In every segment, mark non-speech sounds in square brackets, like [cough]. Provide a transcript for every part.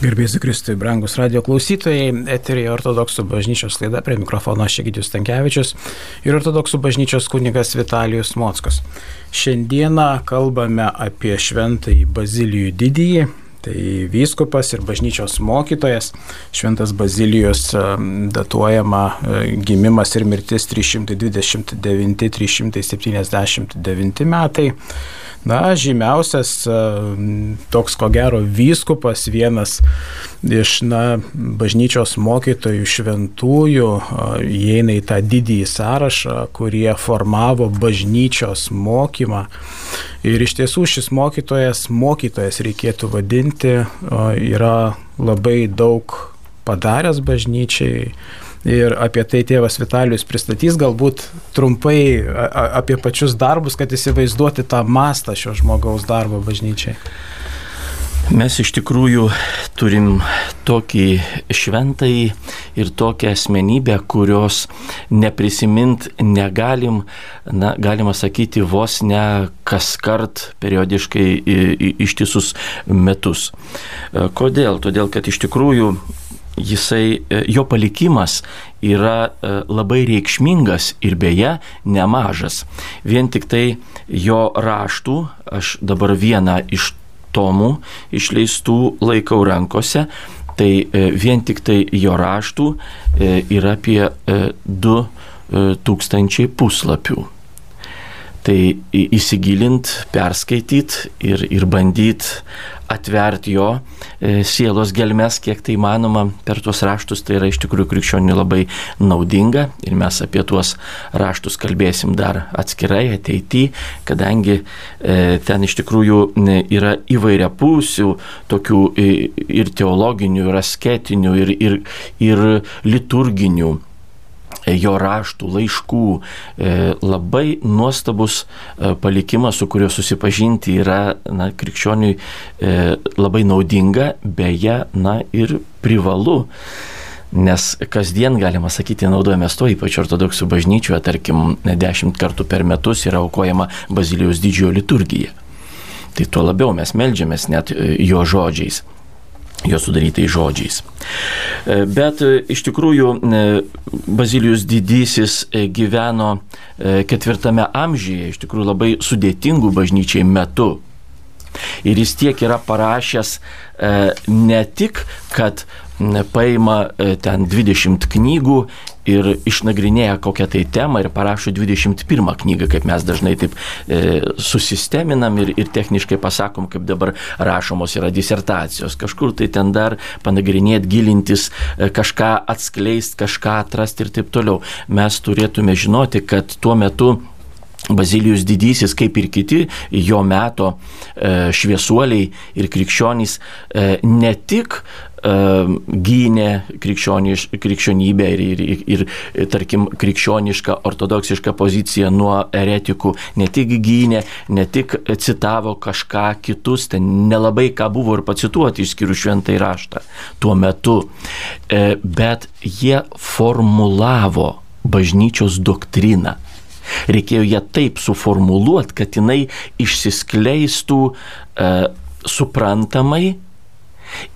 Gerbėsiu Kristui, brangus radio klausytojai, eterija ortodoksų bažnyčios laida, prie mikrofono Šegidijus Tankievičius ir ortodoksų bažnyčios kunigas Vitalijus Mockas. Šiandieną kalbame apie šventąjį Bazilijų didįjį, tai vyskupas ir bažnyčios mokytojas, šventas Bazilijus datuojama e, gimimas ir mirtis 329-379 metai. Na, žymiausias toks ko gero vyskupas, vienas iš na, bažnyčios mokytojų šventųjų, įeina į tą didįjį sąrašą, kurie formavo bažnyčios mokymą. Ir iš tiesų šis mokytojas, mokytojas reikėtų vadinti, yra labai daug padaręs bažnyčiai ir apie tai tėvas Vitalijus pristatys galbūt trumpai apie pačius darbus, kad įsivaizduoti tą mastą šio žmogaus darbo bažnyčiai. Mes iš tikrųjų turim tokį šventąjį ir tokią asmenybę, kurios neprisimint negalim, na, galima sakyti, vos ne kas kart periodiškai ištisus metus. Kodėl? Todėl, kad iš tikrųjų jisai, e, jo palikimas yra e, labai reikšmingas ir beje nemažas. Vien tik tai jo raštų, aš dabar vieną iš tomų išleistų laikau rankose, tai e, vien tik tai jo raštų yra apie 2000 puslapių. Tai įsigilint, perskaityt ir, ir bandyt atverti jo e, sielos gelmes, kiek tai manoma per tuos raštus, tai yra iš tikrųjų krikščionių labai naudinga ir mes apie tuos raštus kalbėsim dar atskirai ateityje, kadangi e, ten iš tikrųjų yra įvairia pusių, tokių ir teologinių, ir asketinių, ir, ir, ir liturginių jo raštų, laiškų, e, labai nuostabus e, palikimas, su kuriuo susipažinti yra na, krikščioniui e, labai naudinga, beje, na ir privalu. Nes kasdien, galima sakyti, naudojamės to, ypač ortodoksų bažnyčioje, tarkim, dešimt kartų per metus yra aukojama Bazilijos didžiojo liturgija. Tai tuo labiau mes melžiamės net jo žodžiais jo sudarytais žodžiais. E, bet e, iš tikrųjų e, Bazilijus didysis gyveno ketvirtame amžiuje, iš tikrųjų labai sudėtingų bažnyčiai metu. Ir jis tiek yra parašęs ne tik, kad paima ten 20 knygų ir išnagrinėja kokią tai temą ir parašo 21 knygą, kaip mes dažnai taip e, susisteminam ir, ir techniškai pasakom, kaip dabar rašomos yra disertacijos. Kažkur tai ten dar panagrinėti, gilintis, e, kažką atskleisti, kažką atrasti ir taip toliau. Mes turėtume žinoti, kad tuo metu Bazilijus didysis, kaip ir kiti jo meto e, šviesuoliai ir krikščionys, e, ne tik gynė krikščionybę ir, ir, ir, ir, tarkim, krikščionišką, ortodoksišką poziciją nuo eretikų, ne tik gynė, ne tik citavo kažką kitus, ten nelabai ką buvo ir pacituoti, išskyrus šventai raštą tuo metu, e, bet jie formulavo bažnyčios doktriną. Reikėjo ją taip suformuluoti, kad jinai išsiskleistų e, suprantamai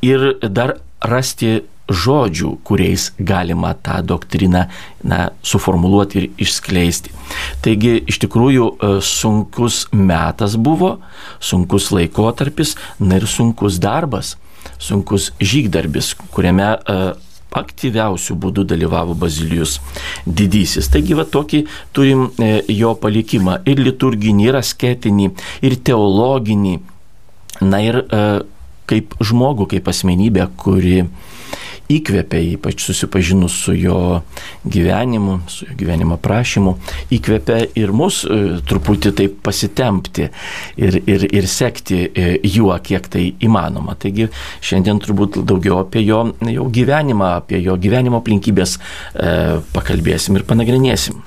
ir dar rasti žodžių, kuriais galima tą doktriną na, suformuluoti ir išskleisti. Taigi iš tikrųjų e, sunkus metas buvo, sunkus laikotarpis, na ir sunkus darbas, sunkus žygdarbis, kuriame uh, aktyviausių būdų dalyvavo Bazilijus didysis. Taigi va tokį turim e, jo palikimą ir liturginį, ir asketinį, ir teologinį. Na ir e, kaip žmogų, kaip asmenybę, kuri įkvepia, ypač susipažinus su jo gyvenimu, su jo gyvenimo prašymu, įkvepia ir mus e, truputį taip pasitempti ir, ir, ir sekti e, juo, kiek tai įmanoma. Taigi šiandien turbūt daugiau apie jo, jo gyvenimą, apie jo gyvenimo aplinkybės e, pakalbėsim ir panagrinėsim.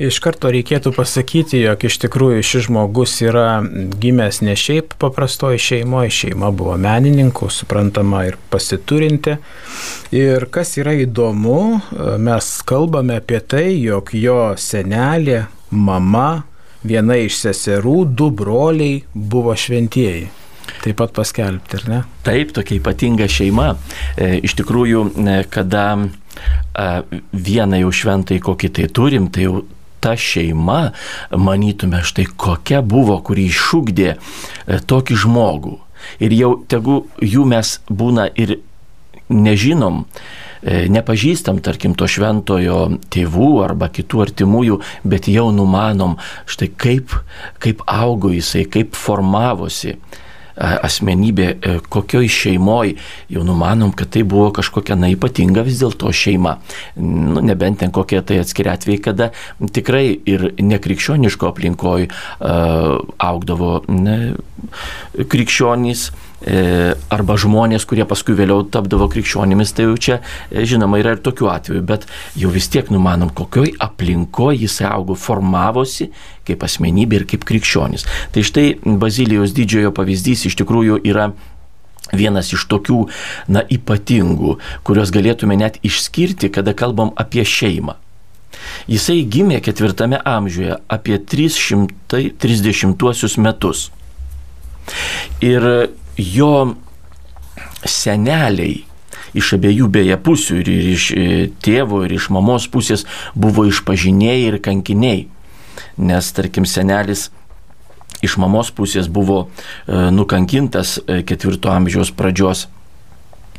Iš karto reikėtų pasakyti, jog iš tikrųjų šis žmogus yra gimęs ne šiaip paprastoji šeimoje, šeima buvo menininkų, suprantama ir pasiturinti. Ir kas yra įdomu, mes kalbame apie tai, jog jo senelė, mama, viena iš seserų, du broliai buvo šventieji. taip pat paskelbti, ar ne? Taip, tokia ypatinga šeima. E, iš tikrųjų, e, kada vieną jau šventai kokį tai turim, tai jau ta šeima, manytume, štai kokia buvo, kuri iššūkdė tokį žmogų. Ir jau tegu jų mes būna ir nežinom, nepažįstam, tarkim, to šventojo tėvų arba kitų artimųjų, bet jau numanom, štai kaip, kaip augo jisai, kaip formavosi asmenybė, e, kokioj šeimoje, jau numanom, kad tai buvo kažkokia na ypatinga vis dėlto šeima. Nu, nebent ten kokie tai atskiri atvejai, kada tikrai ir nekrikščioniško aplinkoje augdavo ne, krikščionys arba žmonės, kurie paskui vėliau tapdavo krikščionimis, tai jau čia, e, žinoma, yra ir tokių atvejų, bet jau vis tiek numanom, kokioj aplinkoje jis augo, formavosi kaip asmenybė ir kaip krikščionis. Tai štai Bazilijos didžiojo pavyzdys iš tikrųjų yra vienas iš tokių, na, ypatingų, kuriuos galėtume net išskirti, kada kalbam apie šeimą. Jisai gimė ketvirtame amžiuje apie 330 metus. Ir jo seneliai iš abiejų beje pusių, ir iš e, tėvo, ir iš mamos pusės buvo išpažinėjai ir kankiniai. Nes, tarkim, senelis iš mamos pusės buvo e, nukankintas e, ketvirto amžiaus pradžios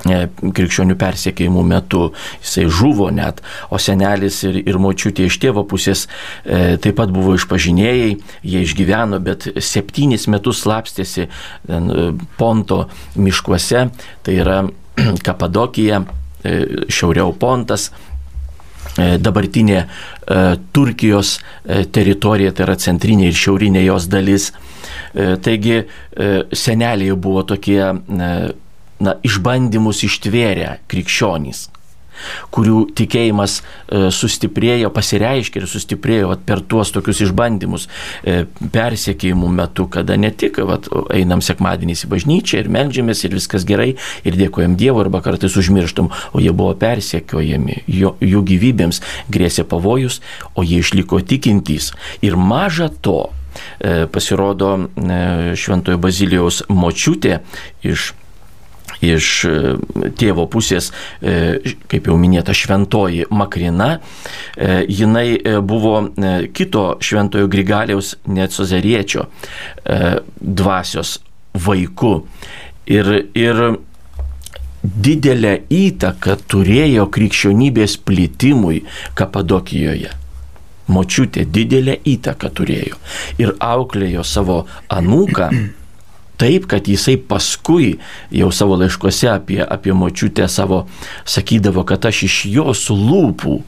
krikščionių persiekėjimų metu. Jisai žuvo net, o senelis ir, ir močiutė iš tėvo pusės e, taip pat buvo išpažinėjai, jie išgyveno, bet septynis metus slapstėsi ten, e, Ponto miškuose, tai yra [clears throat] Kapadokija, e, šiauriau Pontas, e, dabartinė e, Turkijos teritorija, tai yra centrinė ir šiaurinė jos dalis. Taigi seneliai buvo tokie na, išbandymus ištvėrę krikščionys kurių tikėjimas e, sustiprėjo, pasireiškė ir sustiprėjo vat, per tuos tokius išbandymus e, persiekėjimų metu, kada ne tik vat, einam sekmadienys į bažnyčią ir melžiamės ir viskas gerai ir dėkojam Dievui arba kartais užmirštam, o jie buvo persiekiojami, jo, jų gyvybėms grėsė pavojus, o jie išliko tikintys. Ir maža to, e, pasirodo Šventojo Bazilijaus močiutė iš iš e, tėvo pusės, e, kaip jau minėta, šventoji Makrina, e, jinai buvo kito šventojo Grigaliaus Necozariečio dvasios vaiku. Ir, ir didelę įtaką turėjo krikščionybės plitimui Kapadokijoje. Močiutė didelę įtaką turėjo ir auklėjo savo anūką taip, kad jisai paskui jau savo laiškuose apie, apie močiutę savo sakydavo, kad aš iš jos lūpų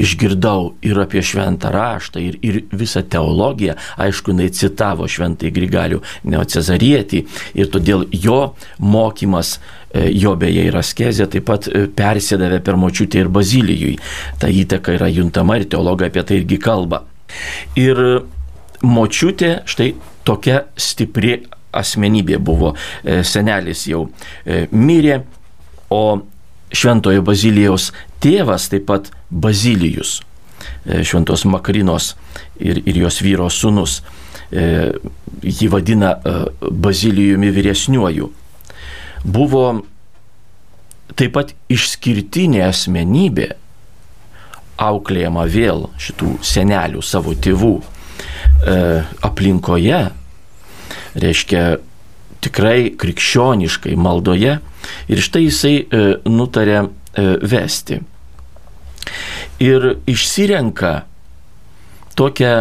išgirdau ir apie šventą raštą, ir, ir visą teologiją, aišku, jinai citavo šventai Grigalių Neocezarietį ir todėl jo mokymas, e, jo beje ir askezė taip pat e, persėdavė per močiutę ir bazilijui. Ta įtaka yra juntama ir teologai apie tai irgi kalba. Ir močiutė štai tokia stipri asmenybė buvo. E, senelis jau e, mirė, o Šventojo Bazilijaus tėvas taip pat Bazilijus, e, Šventos Makrinos ir, ir jos vyro sunus, jį vadina Bazilijumi vyresniuoju. Buvo taip pat išskirtinė asmenybė, auklėjama vėl šitų senelių savo tėvų aplinkoje, reiškia tikrai krikščioniškai maldoje ir štai jisai e, nutarė e, vesti. Ir išsirenka tokią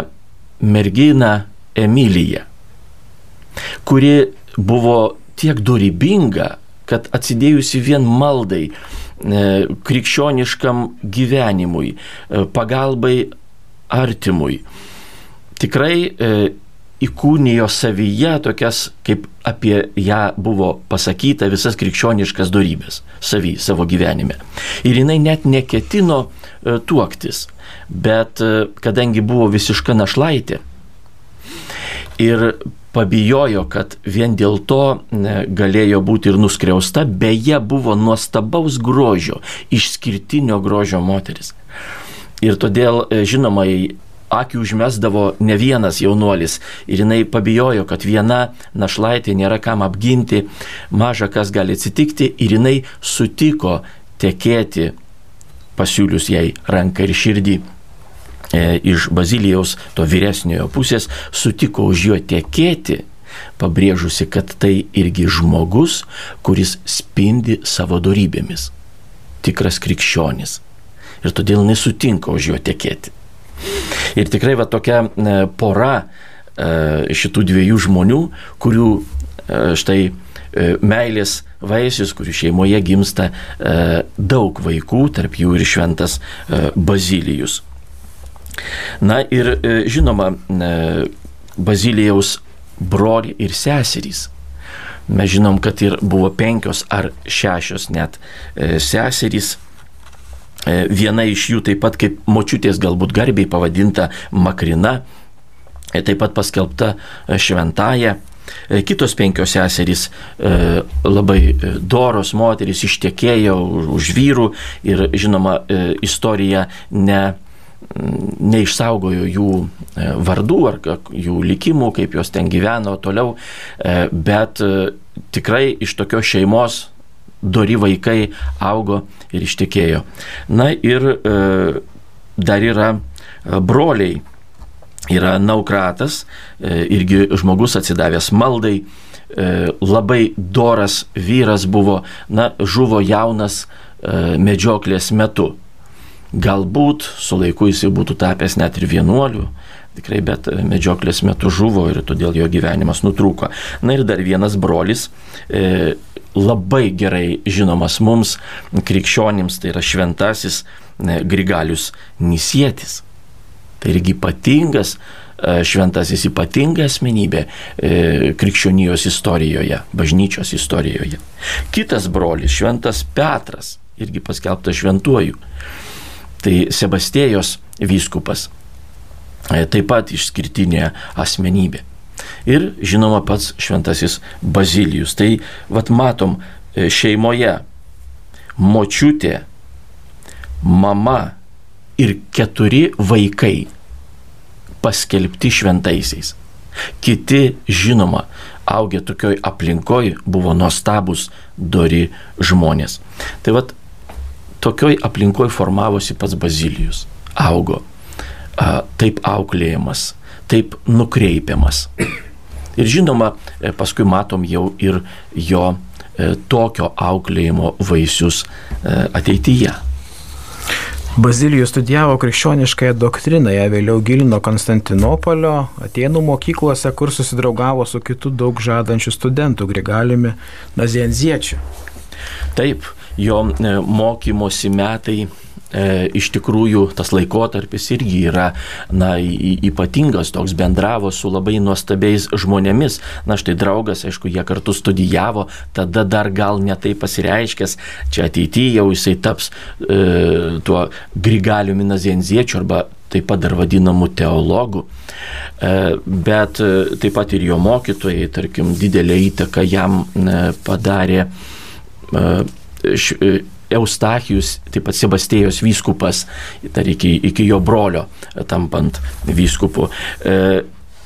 merginą Emiliją, kuri buvo tiek dorybinga, kad atsidėjusi vien maldai, e, krikščioniškam gyvenimui, pagalbai artimui, tikrai įkūnijo savyje tokias, kaip apie ją buvo pasakyta, visas krikščioniškas darybės savy, savo gyvenime. Ir jinai net neketino e, tuoktis, bet e, kadangi buvo visiška našlaitė ir pabijojo, kad vien dėl to e, galėjo būti ir nuskriausta, beje buvo nuostabaus grožio, išskirtinio grožio moteris. Ir todėl, žinoma, akį užmesdavo ne vienas jaunuolis ir jinai pabijojo, kad viena našlaitė nėra kam apginti, maža kas gali atsitikti ir jinai sutiko tekėti pasiūlius jai ranką ir širdį e, iš Bazilijaus, to vyresniojo pusės, sutiko už juo tekėti, pabrėžusi, kad tai irgi žmogus, kuris spindi savo darybėmis. Tikras krikščionis. Ir todėl nesutinka už juo tekėti. Ir tikrai va tokia e, pora e, šitų dviejų žmonių, kurių e, štai meilės vaisius, kurių šeimoje gimsta daug vaikų, tarp jų ir šventas Bazilijus. Na ir žinoma, Bazilijaus broliai ir seserys. Mes žinom, kad ir buvo penkios ar šešios net seserys viena iš jų taip pat kaip močiutės galbūt garbiai pavadinta Makrina, e, taip pat paskelbta e, šventaja. Kitos penkios seserys labai doros moteris ištekėjo už vyrų ir žinoma istorija ne, neišsaugojo jų vardų ar jų likimų, kaip jos ten gyveno toliau, bet tikrai iš tokios šeimos dori vaikai augo ir ištekėjo. Na ir e, dar yra e, broliai. Yra Naukratas, e, irgi žmogus atsidavęs maldai, e, labai doras vyras buvo, na, žuvo jaunas e, medžioklės metu. Galbūt su laiku jisai būtų tapęs net ir vienuoliu, tikrai, bet medžioklės metu žuvo ir todėl jo gyvenimas nutrūko. Na ir dar vienas brolis, e, labai gerai žinomas mums, krikščionims, tai yra šventasis Grigalius Nisietis. Tai irgi ypatingas, e, šventasis ypatinga asmenybė e, krikščionijos istorijoje, bažnyčios istorijoje. Kitas brolis, šventas Petras, irgi paskelbtas šventuoju. Tai Sebastėjos vyskupas, e, taip pat išskirtinė asmenybė ir žinoma pats šventasis Bazilijus. Tai vad matom e, šeimoje močiutė, mama ir keturi vaikai paskelbti šventaisiais. Kiti, žinoma, augę tokioj aplinkoj buvo nuostabus, dori žmonės. Tai vad, tokioj aplinkoj formavosi pats Bazilijus. Augo. Taip auklėjimas, taip nukreipiamas. Ir žinoma, e, paskui matom jau ir jo e, tokio auklėjimo vaisius e, ateityje. Bazilijus studijavo krikščioniškąją doktriną, ją vėliau gilino Konstantinopolio, Atenų mokyklose, kur susidraugavo su kitu daug žadančių studentų Grigaliumi Nazienziečiu. Taip, jo mokymosi metai e, iš tikrųjų tas laikotarpis irgi yra na, ypatingas, toks bendravo su labai nuostabiais žmonėmis. Na štai draugas, aišku, jie kartu studijavo, tada dar gal netai pasireiškęs, čia ateityje jau jisai taps e, tuo Grigaliu Minazenziečiu arba taip pat dar vadinamų teologų, e, bet e, taip pat ir jo mokytojai, tarkim, didelę įtaką jam e, padarė Eustachijus, taip pat Sebastėjos vyskupas, dar iki, iki jo brolio tampant vyskupu. E,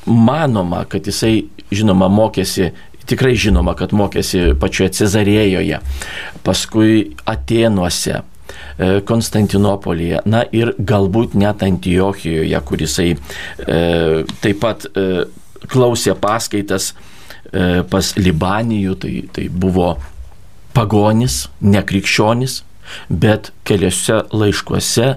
manoma, kad jisai, žinoma, mokėsi tikrai žinoma, kad mokėsi pačioje Cezarėjoje, paskui Atenuose, e, Konstantinopolyje, na ir galbūt net Antiochijoje, kur jisai e, taip pat e, klausė paskaitas e, pas Libanijų, tai, tai buvo pagonis, nekrikščionis, bet keliose laiškuose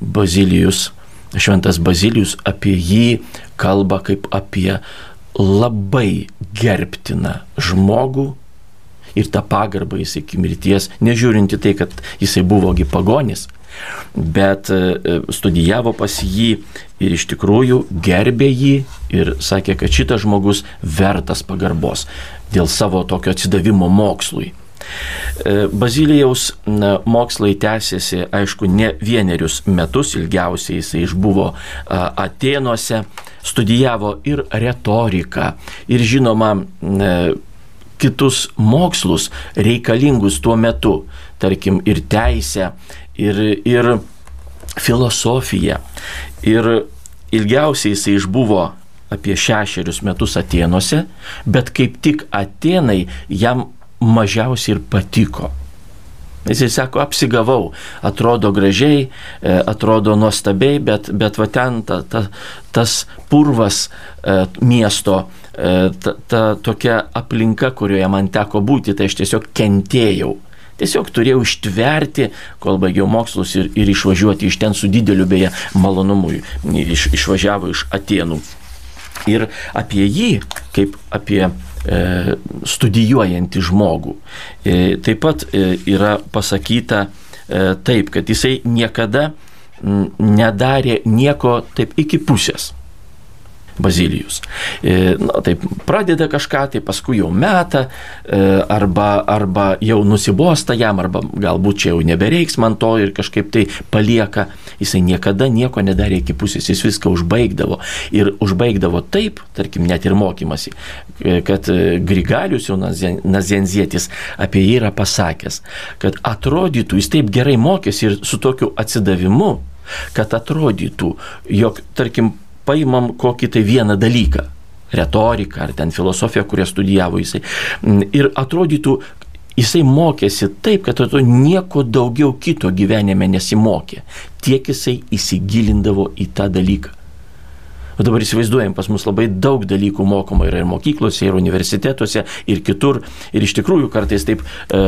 Bazilijus, šventas Bazilijus apie jį kalba kaip apie labai gerbtiną žmogų ir tą pagarbą jis iki mirties, nežiūrinti tai, kad jisai buvogi pagonis, bet e, studijavo pas jį ir iš tikrųjų gerbė jį ir sakė, kad šitas žmogus vertas pagarbos dėl savo tokio atsidavimo mokslui. E, Bazilijaus mokslai tęsiasi, aišku, ne vienerius metus, ilgiausiai jisai išbuvo Atenuose, studijavo ir retoriką, ir žinoma, kitus mokslus reikalingus tuo metu, tarkim, ir teisę, ir, ir filosofiją. Ir ilgiausiai jisai išbuvo apie šešerius metus Atenuose, bet kaip tik Atenai jam mažiausiai ir patiko. Jisai sako, apsigavau, atrodo gražiai, e, atrodo nuostabiai, bet, bet va ten ta, ta, tas purvas e, miesto, e, ta, ta tokia aplinka, kurioje man teko būti, tai aš tiesiog kentėjau. Tiesiog turėjau ištverti, kol baigiau mokslus ir, ir išvažiuoti iš ten su dideliu beje malonumu. Iš, išvažiavo iš Atenų. Ir apie jį, kaip apie studijuojantį žmogų, e, taip pat e, yra pasakyta e, taip, kad jisai niekada nedarė nieko taip iki pusės. Bazilijus. E, na, taip, pradeda kažką, tai paskui jau meta, e, arba, arba jau nusibosta jam, arba galbūt čia jau nebereiks man to ir kažkaip tai palieka. Jisai niekada nieko nedarė iki pusės, jis viską užbaigdavo. Ir užbaigdavo taip, tarkim, net ir mokymasi, e, kad Grigalius jau Nazenzietis apie jį yra pasakęs, kad atrodytų, jis taip gerai mokėsi ir su tokiu atsidavimu, kad atrodytų, jog, tarkim, paimam kokį tai vieną dalyką retoriką ar ten filosofiją, kurią studijavo jisai. Ir atrodytų, jisai mokėsi taip, kad to nieko daugiau kito gyvenime nesimokė. Tiek jisai įsigilindavo į tą dalyką. O dabar įsivaizduojam, pas mus labai daug dalykų mokoma yra ir mokyklose, ir universitetuose, ir kitur. Ir iš tikrųjų kartais taip e,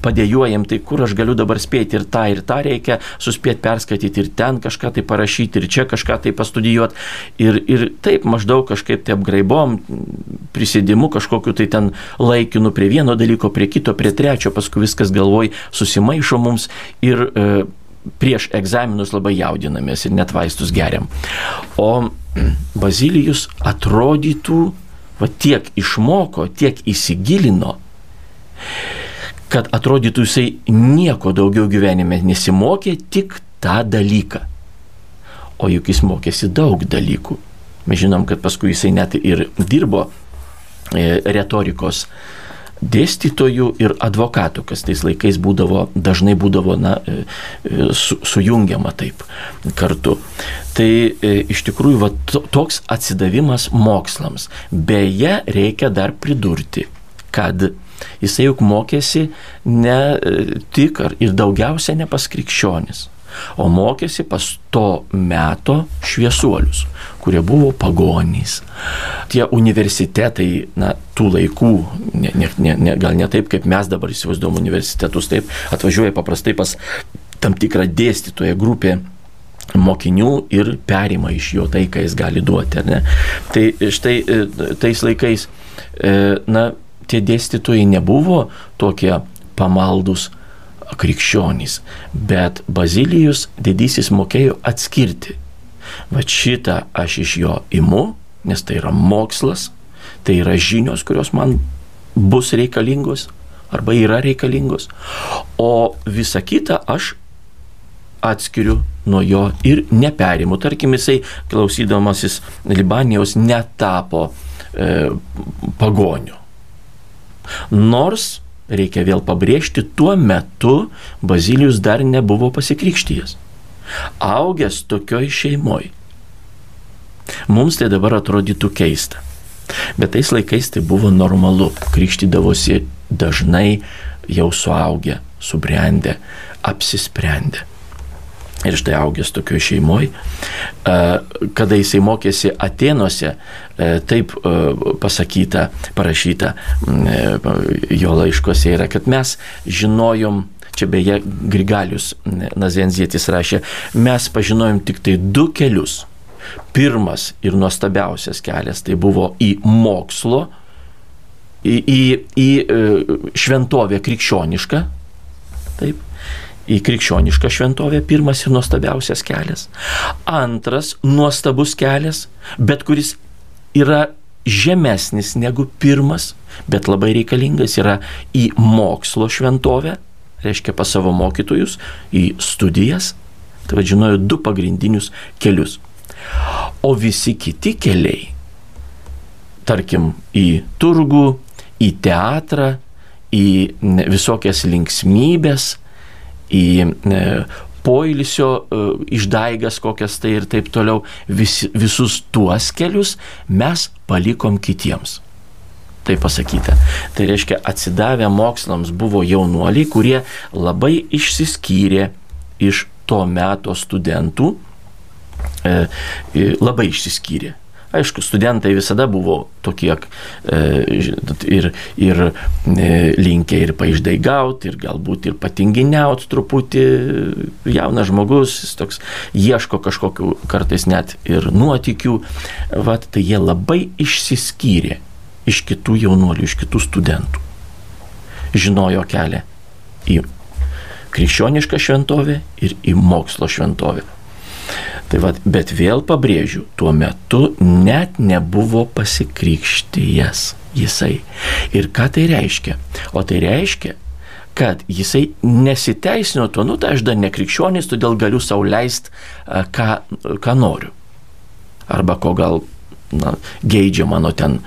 padėjuojam, tai kur aš galiu dabar spėti ir tą, ir tą reikia suspėti perskaityti, ir ten kažką tai parašyti, ir čia kažką tai pastudijuoti. Ir, ir taip maždaug kažkaip tai apgraibom, prisėdimu kažkokiu tai ten laikinu prie vieno dalyko, prie kito, prie trečio, paskui viskas galvoj susimaišo mums. Ir, e, prieš egzaminus labai jaudinamės ir net vaistus geriam. O [clears throat] Bazilijus atrodytų, va tiek išmoko, tiek įsigilino, kad atrodytų jisai nieko daugiau gyvenime nesimokė, tik tą dalyką. O juk jis mokėsi daug dalykų. Mes žinom, kad paskui jisai net ir dirbo e, retorikos dėstytojų ir advokatų, kas tais laikais būdavo, dažnai būdavo na, e, e, su, sujungiama taip kartu. Tai e, iš tikrųjų va, toks atsidavimas mokslams. Beje, reikia dar pridurti, kad jisai juk mokėsi ne tik ir daugiausia ne pas krikščionis o mokėsi pas to meto šviesuolius, kurie buvo pagonys. Tie universitetai, na, tų laikų, ne, ne, ne, gal ne taip, kaip mes dabar įsivaizduom universitetus, taip atvažiuoja paprastai pas tam tikrą dėstytoją grupę mokinių ir perima iš jo tai, ką jis gali duoti. Tai štai e, tais laikais, e, na, tie dėstytojai nebuvo tokie pamaldus krikščionys, bet Bazilijus didysis mokėjo atskirti. Va šitą aš iš jo imu, nes tai yra mokslas, tai yra žinios, kurios man bus reikalingos arba yra reikalingos, o visa kita aš atskiriu nuo jo ir neperimu. Tarkim, jisai klausydamasis Libanijos netapo e, pagoniu. Nors reikia vėl pabrėžti, tuo metu Bazilijus dar nebuvo pasikrikštyjęs. Augęs tokioj šeimoj. Mums tai dabar atrodytų keista. Bet tais laikais tai buvo normalu. Krikštydavosi dažnai jau suaugę, subrendę, apsisprendę. Ir štai augęs tokio šeimoje, kada jisai mokėsi Atenuose, e, taip e, pasakyta, parašyta e, jo laiškose yra, kad mes žinojom, čia beje Grigalius Nazenzietis rašė, mes pažinojom tik tai du kelius. Pirmas ir nuostabiausias kelias tai buvo į mokslo, į, į, į šventovę krikščionišką, taip, į krikščionišką šventovę pirmas ir nuostabiausias kelias. Antras nuostabus kelias, bet kuris yra žemesnis negu pirmas, bet labai reikalingas yra į mokslo šventovę, reiškia pas savo mokytojus, į studijas. Tai vadžinojo du pagrindinius kelius. O visi kiti keliai, tarkim, į turgų, į teatrą, į visokias linksmybės, į e, poilisio e, išdaigas kokias tai ir taip toliau, vis, visus tuos kelius mes palikom kitiems. Tai pasakyta. Tai reiškia, atsidavę mokslams buvo jaunuoliai, kurie labai išsiskyrė iš to meto studentų, e, labai išsiskyrė. Aišku, studentai visada buvo tokie e, ir, ir e, linkę ir paišdaigauti, ir galbūt ir patinginiauti truputį. Jaunas žmogus, jis toks ieško kažkokių kartais net ir nuotikių. Vat, tai jie labai išsiskyrė iš kitų jaunuolių, iš kitų studentų. Žinojo kelią į krikščionišką šventovę ir į mokslo šventovę. Tai va, bet vėl pabrėžiu, tuo metu net nebuvo pasikrikštyjas jisai. Ir ką tai reiškia? O tai reiškia, kad jisai nesiteisino tuo, nu tai aš dar nekrikščionis, todėl galiu sauliaisti, ką, ką noriu. Arba ko gal na, geidžia mano ten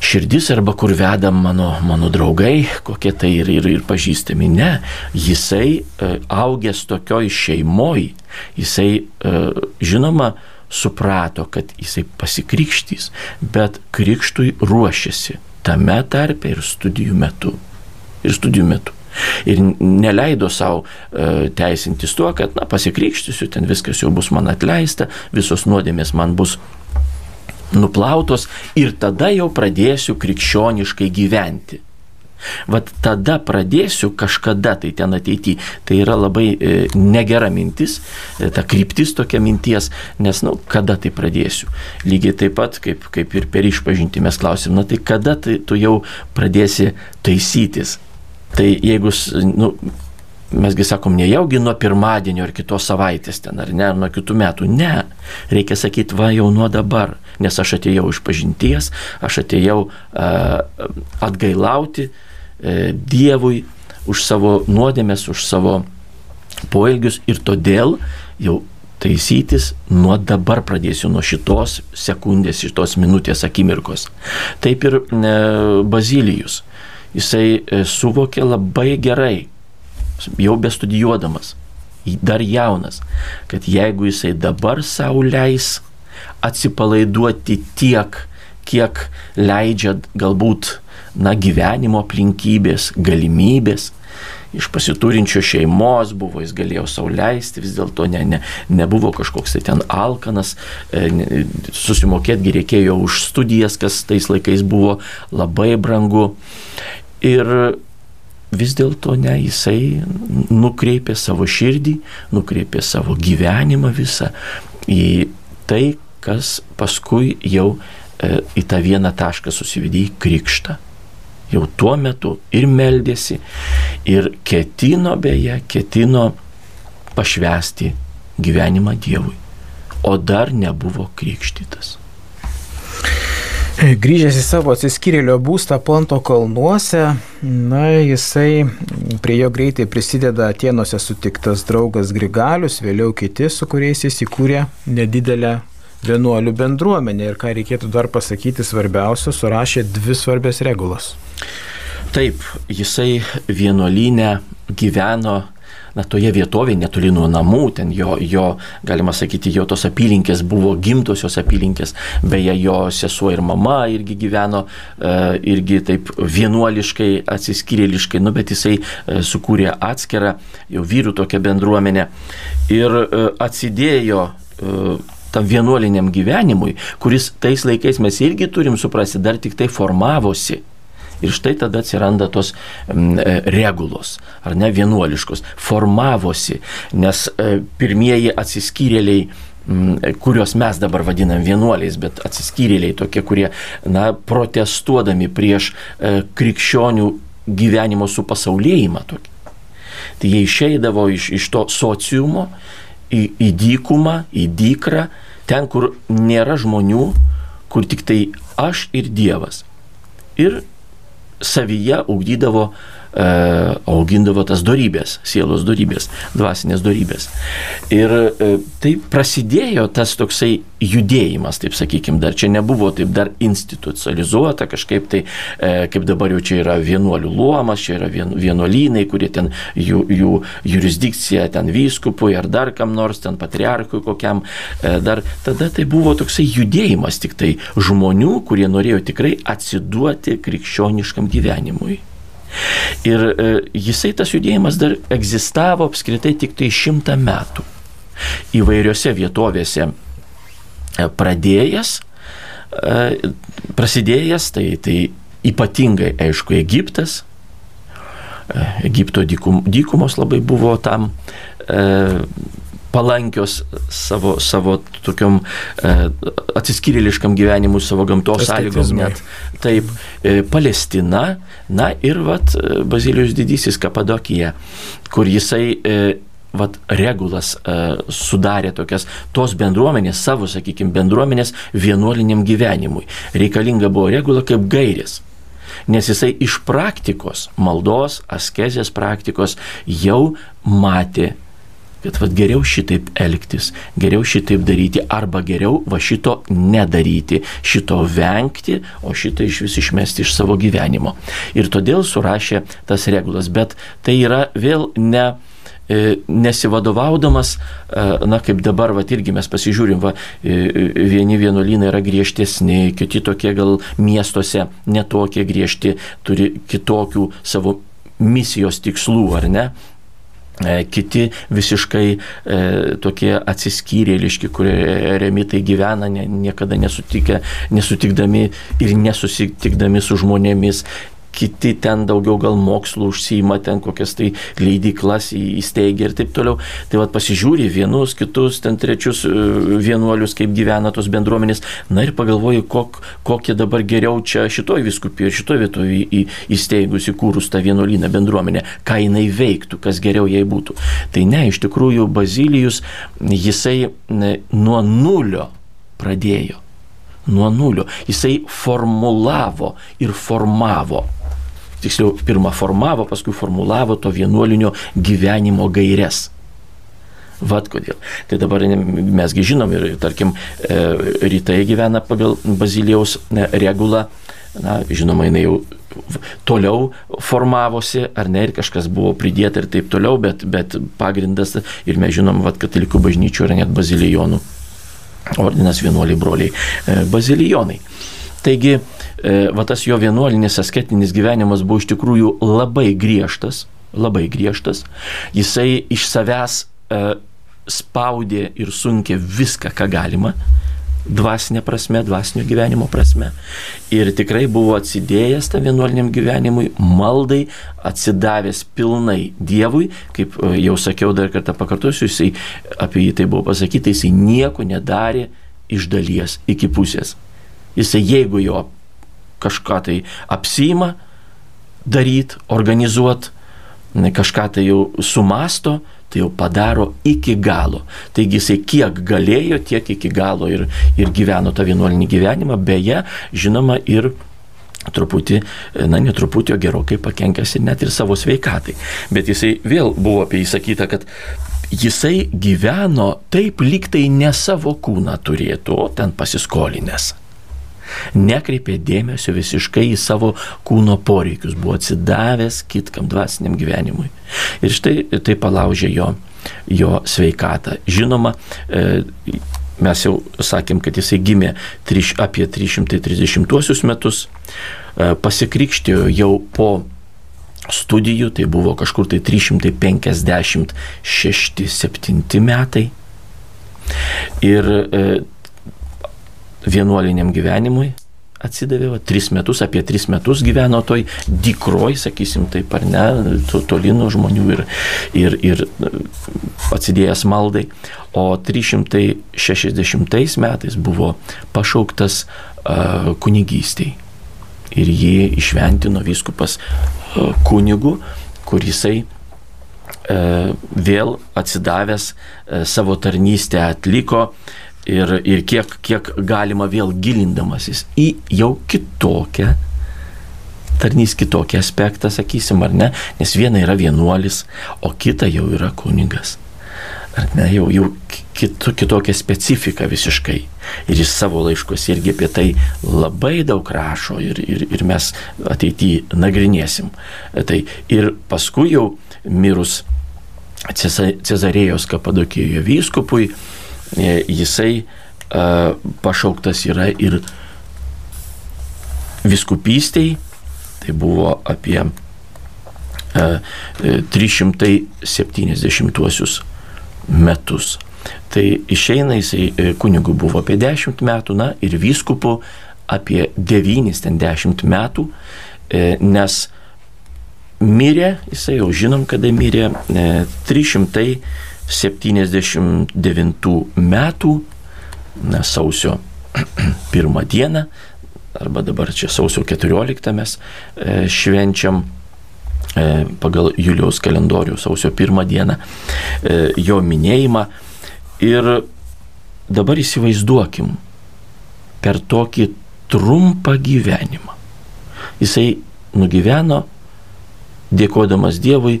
širdis arba kur veda mano, mano draugai, kokie tai ir, ir, ir pažįstami. Ne, jisai e, augęs tokioj šeimoj, jisai e, žinoma suprato, kad jisai pasikrikštys, bet krikštui ruošiasi tame tarpe ir studijų metu. Ir studijų metu. Ir neleido savo e, teisintis tuo, kad, na, pasikrikštysiu, ten viskas jau bus man atleista, visos nuodėmės man bus nuplautos ir tada jau pradėsiu krikščioniškai gyventi. Vat tada pradėsiu kažkada tai ten ateity. Tai yra labai e, negera mintis, e, ta kryptis tokia minties, nes, na, nu, kada tai pradėsiu. Lygiai taip pat, kaip, kaip ir per išpažinti mes klausim, na tai kada tai tu jau pradėsi taisytis. Tai jeigu, nu, mesgi sakom, nejaugi nuo pirmadienio ar kitos savaitės ten, ar ne, ar nuo kitų metų. Ne, reikia sakyti, va jau nuo dabar, nes aš atėjau iš pažinties, aš atėjau uh, atgailauti uh, Dievui už savo nuodėmės, už savo poelgius ir todėl jau taisytis nuo dabar pradėsiu, nuo šitos sekundės, šitos minutės akimirkos. Taip ir e, Bazilijus. Jisai e, suvokė labai gerai, jau bestudijuodamas, dar jaunas, kad jeigu jisai dabar savo leis atsipalaiduoti tiek, kiek leidžia galbūt na, gyvenimo aplinkybės, galimybės, iš pasiturinčio šeimos buvo, jis galėjo sauliaisti, vis dėlto ne, ne, nebuvo kažkoks tai ten alkanas, e, susimokėtgi reikėjo už studijas, kas tais laikais buvo labai brangu. Ir vis dėlto ne, jisai nukreipė savo širdį, nukreipė savo gyvenimą visą į tai, kas paskui jau e, į tą vieną tašką susivedė į krikštą. Jau tuo metu ir meldėsi, ir ketino beje, ketino pašvesti gyvenimą Dievui, o dar nebuvo krikštytas. Grįžęs į savo atsiskyrėlio būstą Ponto kalnuose, na, jisai prie jo greitai prisideda Atenuose sutiktas draugas Grigalius, vėliau kiti, su kuriais jis įkūrė nedidelę vienuolių bendruomenę. Ir ką reikėtų dar pasakyti svarbiausio, surašė dvi svarbias regulas. Taip, jisai vienuolinę gyveno na, toje vietovėje, netoli nuo namų, ten jo, jo, galima sakyti, jo tos apylinkės buvo gimtosios apylinkės, beje, jo sesuo ir mama irgi gyveno, e, irgi taip vienuoliškai, atsiskyrėliškai, nu, bet jisai e, sukūrė atskirą jau vyrų tokią bendruomenę ir e, atsidėjo tam vienuoliniam gyvenimui, kuris tais laikais mes irgi turim suprasti, dar tik tai formavosi. Ir štai tada atsiranda tos e, regulos, ar ne vienuoliškos, formavosi, nes e, pirmieji atsiskyrėliai kuriuos mes dabar vadinam vienuoliais, bet atsiskyrėliai tokie, kurie, na, protestuodami prieš e, krikščionių gyvenimo supasaulėjimą tokį. Tai jie išeidavo iš, iš to sociumo į, į dykumą, į dykrą, ten, kur nėra žmonių, kur tik tai aš ir Dievas. Ir savyje ugdydavo e, augindavo tas darybės, sielos darybės, dvasinės darybės. Ir e, tai prasidėjo tas toksai judėjimas, taip sakykime, dar čia nebuvo taip dar institucionalizuota kažkaip tai, e, kaip dabar jau čia yra vienuolių luomas, čia yra vien, vienuolynai, kurie ten jų, jų jurisdikcija ten vyskupui ar dar kam nors, ten patriarchui kokiam, e, dar tada tai buvo toksai judėjimas tik tai žmonių, kurie norėjo tikrai atsiduoti krikščioniškam gyvenimui. Ir e, jisai tas judėjimas dar egzistavo apskritai tik tai šimtą metų. Įvairiose vietovėse E, pradėjęs, e, prasidėjęs, tai, tai ypatingai, aišku, Egiptas. Egipto dykum, dykumos labai buvo tam palankios savo, savo tokiam e, atsiskyrėliškam gyvenimui, savo gamtos sąlygom net. Taip, e, Palestina, na ir vat Bazilijos didysis Kapadokija, kur jisai e, vat, regulas uh, sudarė tokias tos bendruomenės, savo, sakykime, bendruomenės vienuoliniam gyvenimui. Reikalinga buvo regula kaip gairės. Nes jisai iš praktikos, maldos, askezės praktikos jau matė, kad vat, geriau šitaip elgtis, geriau šitaip daryti, arba geriau va šito nedaryti, šito vengti, o šitą iš vis išmesti iš savo gyvenimo. Ir todėl surašė tas regulas. Bet tai yra vėl ne E, nesivadovaudamas, e, na kaip dabar, va irgi mes pasižiūrim, va, e, vieni vienuolynai yra griežtesni, kiti tokie gal miestuose netokie griežti, turi kitokių savo misijos tikslų, ar ne? Kiti visiškai e, tokie atsiskyrėliški, kurie remitai gyvena, ne, niekada nesutikę, nesutikdami ir nesusitikdami su žmonėmis, kiti ten daugiau gal mokslų užsima, ten kokias tai leidyklas įsteigia ir taip toliau. Tai vad pasižiūri vienus, kitus, ten trečius e, vienuolius, kaip gyvena tos bendruomenės. Na ir pagalvoju, kok, kokie dabar geriau čia šitoj viskupijoje, šitoj vietoje įsteigus įkūrus tą vienuolyną bendruomenę, ką jinai veiktų, kas geriau jai būtų. Tai ne, iš tikrųjų Bazilijus, jisai nuo nulio pradėjo nuo nulio. Jisai formulavo ir formavo tiksliau, pirmą formavo, paskui formulavo to vienuolinio gyvenimo gairias. Vat kodėl. Tai dabar mesgi žinom ir, tarkim, e, rytai gyvena pagal Bazilijaus regulą, na, žinoma, jinai jau toliau formavosi, ar ne, ir kažkas buvo pridėta ir taip toliau, bet, bet pagrindas, ir mes žinom, kad katalikų bažnyčių yra net bazilijonų ordinas vienuoliai broliai e, bazilijonai. Taigi, E, va tas jo vienuolinis asketinis gyvenimas buvo iš tikrųjų labai griežtas, labai griežtas. Jisai iš savęs e, spaudė ir sunkė viską, ką galima dvasinė prasme, dvasinio gyvenimo prasme. Ir tikrai buvo atsidėjęs tą vienuoliniam gyvenimui, maldai, atsidavęs pilnai Dievui, kaip e, jau sakiau dar kartą pakartosiu, jisai apie jį tai buvo pasakyta, jisai nieko nedarė iš dalies iki pusės. Jisai jeigu jo kažką tai apsima daryti, organizuoti, kažką tai jau sumasto, tai jau padaro iki galo. Taigi jisai kiek galėjo, tiek iki galo ir, ir gyveno tą vienuolinį gyvenimą, beje, žinoma, ir truputį, na, netruputį, o gerokai pakenkęs ir net ir savo sveikatai. Bet jisai vėl buvo apie jį sakyta, kad jisai gyveno taip, lyg tai ne savo kūną turėtų, o ten pasiskolinęs nekreipė dėmesio visiškai į savo kūno poreikius, buvo atsidavęs kitkam dvasiniam gyvenimui. Ir štai tai palaužė jo, jo sveikatą. Žinoma, e, mes jau sakėm, kad jisai gimė triš, apie 330 metus, e, pasikrikštėjo jau po studijų, tai buvo kažkur tai 356-7 metai. Ir e, vienuoliniam gyvenimui atsidavė, va, tris metus, apie tris metus gyveno toj dikroj, sakysim taip ar ne, to, toli nuo žmonių ir, ir, ir atsidėjęs maldai. O 360 metais buvo pašauktas uh, kunigystiai. Ir jį išventino viskupas uh, kunigu, kur jisai uh, vėl atsidavęs uh, savo tarnystę atliko uh, ir, ir kiek, kiek galima vėl gilindamasis į jau kitokią tarnys kitokį aspektą, sakysim, ar ne, nes viena yra vienuolis, o kita jau yra kunigas. Ar ne, jau, jau kitu, kitokia specifika visiškai. Ir jis savo laiškos irgi apie tai labai daug rašo ir, ir, ir mes ateityje nagrinėsim. Tai ir paskui jau mirus Cezarėjos Kapadokijoje vyskupui, jisai pašauktas yra ir viskupystėj, tai buvo apie 370 metus. Tai išeina jisai e, kunigų buvo apie 10 metų, na ir vyskupu apie 9-10 metų, e, nes mirė, jisai jau žinom, kada mirė, 379 metų na, sausio [clears throat] pirmą dieną, arba dabar čia sausio 14 mes e, švenčiam e, pagal Juliaus kalendorių sausio pirmą dieną e, jo minėjimą. Ir dabar įsivaizduokim per tokį trumpą gyvenimą. Jisai nugyveno, dėkodamas Dievui,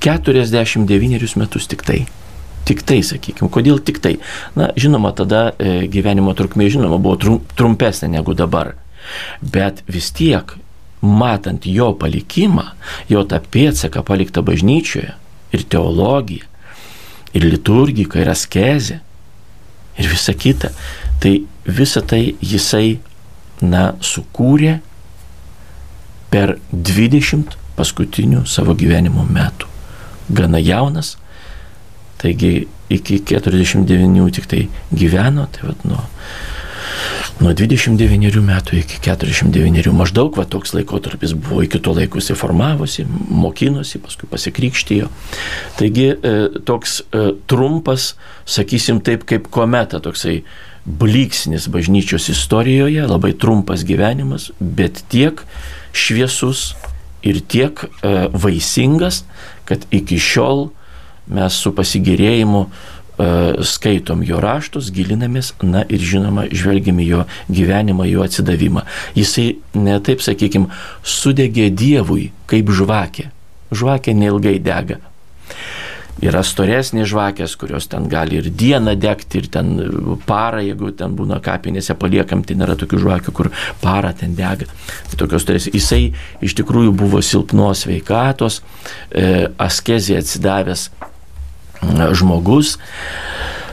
49 metus tik tai. Tik tai, sakykime, kodėl tik tai? Na, žinoma, tada e, gyvenimo trukmė, žinoma, buvo trum, trumpesnė negu dabar. Bet vis tiek, matant jo palikimą, jo tą pėdsaką paliktą bažnyčioje, ir teologija, ir liturgika, ir askezė, ir visa kita, tai visą tai jisai, na, sukūrė per 20 paskutinių savo gyvenimo metų. Gana jaunas, Taigi iki 49 tik tai gyveno, tai vad nuo, nuo 29 metų iki 49 maždaug va toks laikotarpis buvo, iki to laiko jisai formavosi, mokinosi, paskui pasikrikštijo. Taigi e, toks e, trumpas, sakysim taip, kaip kometa, toksai blyksnis bažnyčios istorijoje, labai trumpas gyvenimas, bet tiek šviesus ir tiek e, vaisingas, kad iki šiol mes su pasigėrėjimu e, skaitom jo raštus, gilinamės, na ir žinoma, žvelgiame jo gyvenimą, jo atsidavimą. Jisai, ne taip sakykime, sudegė Dievui kaip žvakė. Žvakė neilgai dega. Yra storesnės žvakės, kurios ten gali ir dieną degti, ir ten parą, jeigu ten būna kapinėse paliekam, tai nėra tokių žvakių, kur parą ten dega. Tai tokios storesnės. Jisai iš tikrųjų buvo silpnos veikatos, e, askezė atsidavęs žmogus,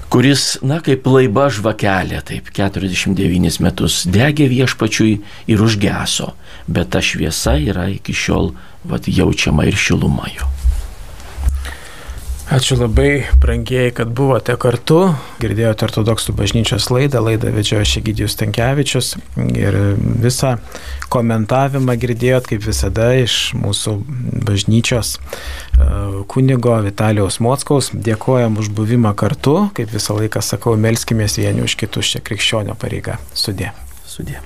kuris, na, kaip laiba žvakelė, taip 49 metus degė viešpačiui ir užgeso, bet ta šviesa yra iki šiol vat, jaučiama ir šiluma jo. Ačiū labai, brangieji, kad buvote kartu. Girdėjote ortodoksų bažnyčios laidą, laidą vedžiojo Šegidijus Tankievičius ir visą komentavimą girdėjot, kaip visada, iš mūsų bažnyčios e, kunigo Vitalijaus Mockaus. Dėkojam už buvimą kartu, kaip visą laiką sakau, melskimės vieni už kitus čia krikščionio pareiga. Sudė. Sudė.